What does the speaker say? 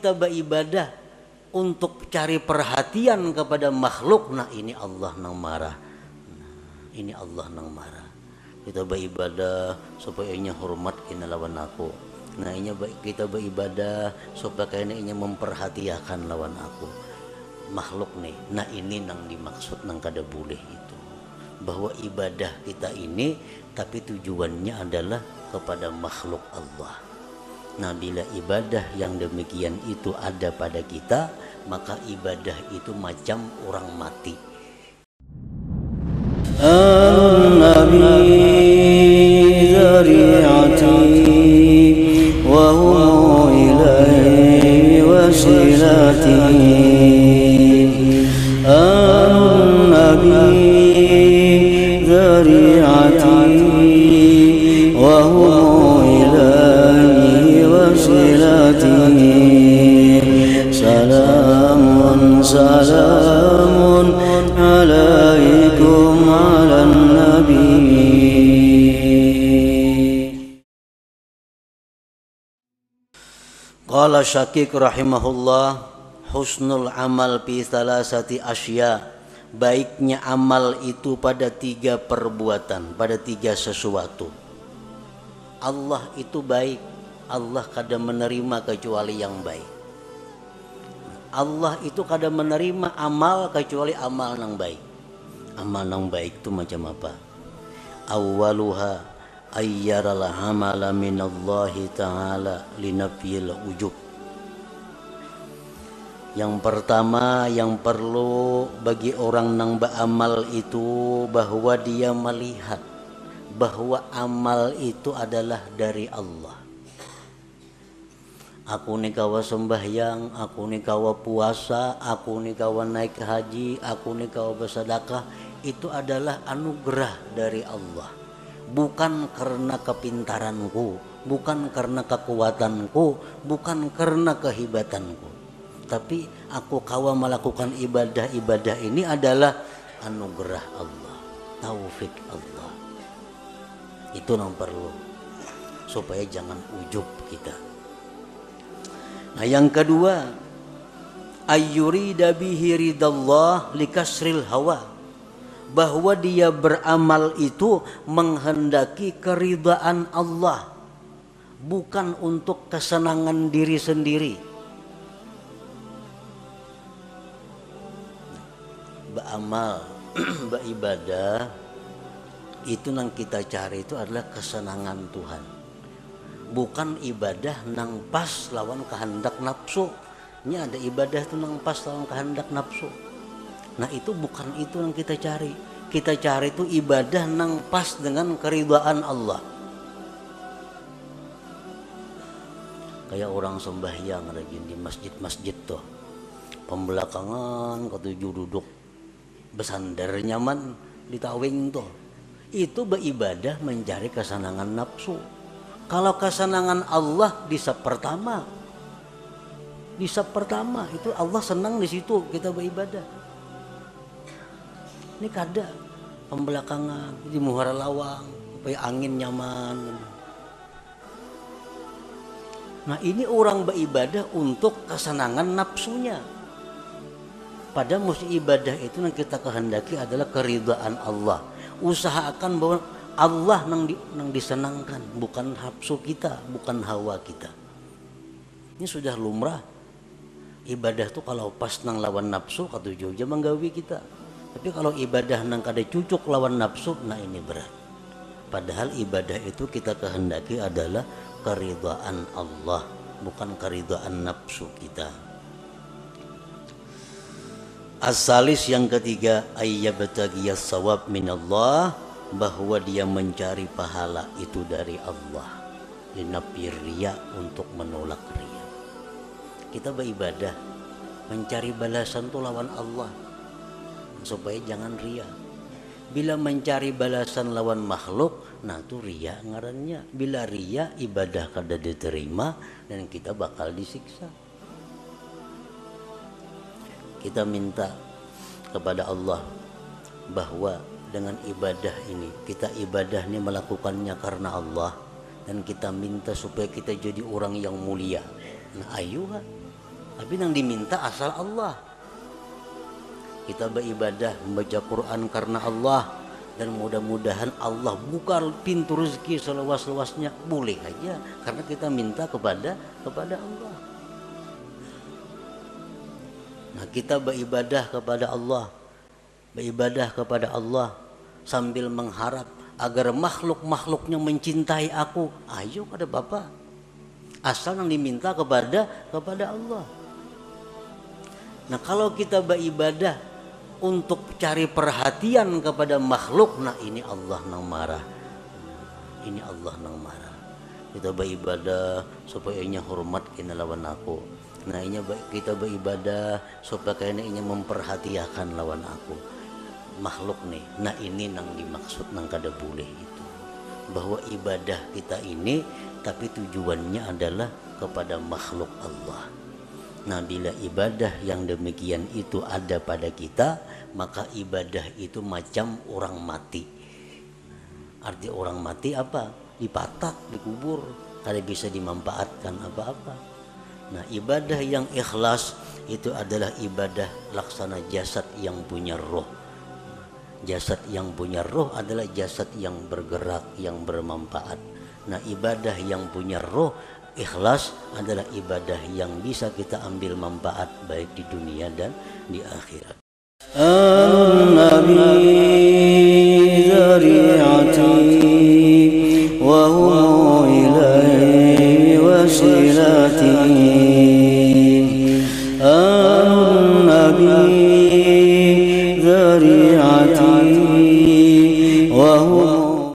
kita beribadah untuk cari perhatian kepada makhluk, nah ini Allah nang marah. Nah, ini Allah nang marah. Kita beribadah supaya inya hormat kena lawan aku. Nah ini kita beribadah supaya ini memperhatikan lawan aku. Makhluk nih. Nah ini nang dimaksud nang kada boleh itu. Bahwa ibadah kita ini tapi tujuannya adalah kepada makhluk Allah. Nah, bila ibadah yang demikian itu ada pada kita, maka ibadah itu macam orang mati. Qala Syakik rahimahullah husnul amal fi salasati asya. Baiknya amal itu pada tiga perbuatan pada tiga sesuatu. Allah itu baik Allah kada menerima kecuali yang baik. Allah itu kada menerima amal kecuali amal yang baik. Amal yang baik itu macam apa? Awaluha ayyaral amala minallahi ta'ala linafiyil ujub yang pertama yang perlu bagi orang nang beramal itu bahwa dia melihat bahwa amal itu adalah dari Allah. Aku ni kawa sembahyang, aku ni kawa puasa, aku ni kawa naik haji, aku ni kawa bersedekah, itu adalah anugerah dari Allah bukan karena kepintaranku, bukan karena kekuatanku, bukan karena kehibatanku. Tapi aku kawa melakukan ibadah-ibadah ini adalah anugerah Allah, taufik Allah. Itu yang perlu supaya jangan ujub kita. Nah, yang kedua, ayyurida bihi ridallah likasril hawa bahwa dia beramal itu menghendaki keridaan Allah bukan untuk kesenangan diri sendiri. Beramal beribadah itu yang kita cari itu adalah kesenangan Tuhan. Bukan ibadah nang pas lawan kehendak nafsu. Ini ada ibadah itu nang pas lawan kehendak nafsu Nah itu bukan itu yang kita cari. Kita cari itu ibadah nang pas dengan keridhaan Allah. Kayak orang sembahyang lagi di masjid-masjid tuh. Pembelakangan ketujuh duduk bersandar nyaman di tawing tuh. Itu beribadah mencari kesenangan nafsu. Kalau kesenangan Allah di pertama, di pertama itu Allah senang di situ kita beribadah ini kada. Pembelakangan. Di muhara lawang supaya angin nyaman. Nah ini orang beribadah untuk kesenangan nafsunya. Pada musti ibadah itu yang kita kehendaki adalah keridhaan Allah. Usahakan bahwa Allah nang, di, nang disenangkan bukan nafsu kita bukan hawa kita. Ini sudah lumrah. Ibadah tuh kalau pas nang lawan nafsu kata jauh menggawi kita tapi kalau ibadah nang kada cucuk lawan nafsu, nah ini berat. Padahal ibadah itu kita kehendaki adalah keridhaan Allah, bukan keridhaan nafsu kita. Asalis yang ketiga ayyabtagiyas sawab minallah bahwa dia mencari pahala itu dari Allah. Linapir ria untuk menolak ria. Kita beribadah mencari balasan itu lawan Allah supaya jangan ria. Bila mencari balasan lawan makhluk nah itu ria ngarannya. Bila ria ibadah kada diterima dan kita bakal disiksa. Kita minta kepada Allah bahwa dengan ibadah ini kita ibadah ini melakukannya karena Allah. Dan kita minta supaya kita jadi orang yang mulia. Nah ayo tapi yang diminta asal Allah kita beribadah membaca Quran karena Allah. Dan mudah-mudahan Allah buka pintu rezeki seluas-luasnya. Boleh aja karena kita minta kepada kepada Allah. Nah kita beribadah kepada Allah. Beribadah kepada Allah sambil mengharap agar makhluk-makhluknya mencintai aku. Ayo pada Bapak asal yang diminta kepada kepada Allah. Nah kalau kita beribadah untuk cari perhatian kepada makhluk nah ini Allah nang marah. Ini Allah nang marah. Kita beribadah supaya inya hormat kena lawan aku. Nah ini kita beribadah supaya kena inya memperhatikan lawan aku. Makhluk nih nah ini nang dimaksud nang kada boleh itu. Bahwa ibadah kita ini tapi tujuannya adalah kepada makhluk Allah Nah bila ibadah yang demikian itu ada pada kita Maka ibadah itu macam orang mati. Arti orang mati apa? Dipatak, dikubur Tidak bisa dimanfaatkan apa-apa. Nah ibadah yang ikhlas itu adalah ibadah laksana jasad yang punya roh. Jasad yang punya roh adalah jasad yang bergerak, yang bermanfaat. Nah ibadah yang punya roh ikhlas adalah ibadah yang bisa kita ambil manfaat baik di dunia dan di akhirat. وهو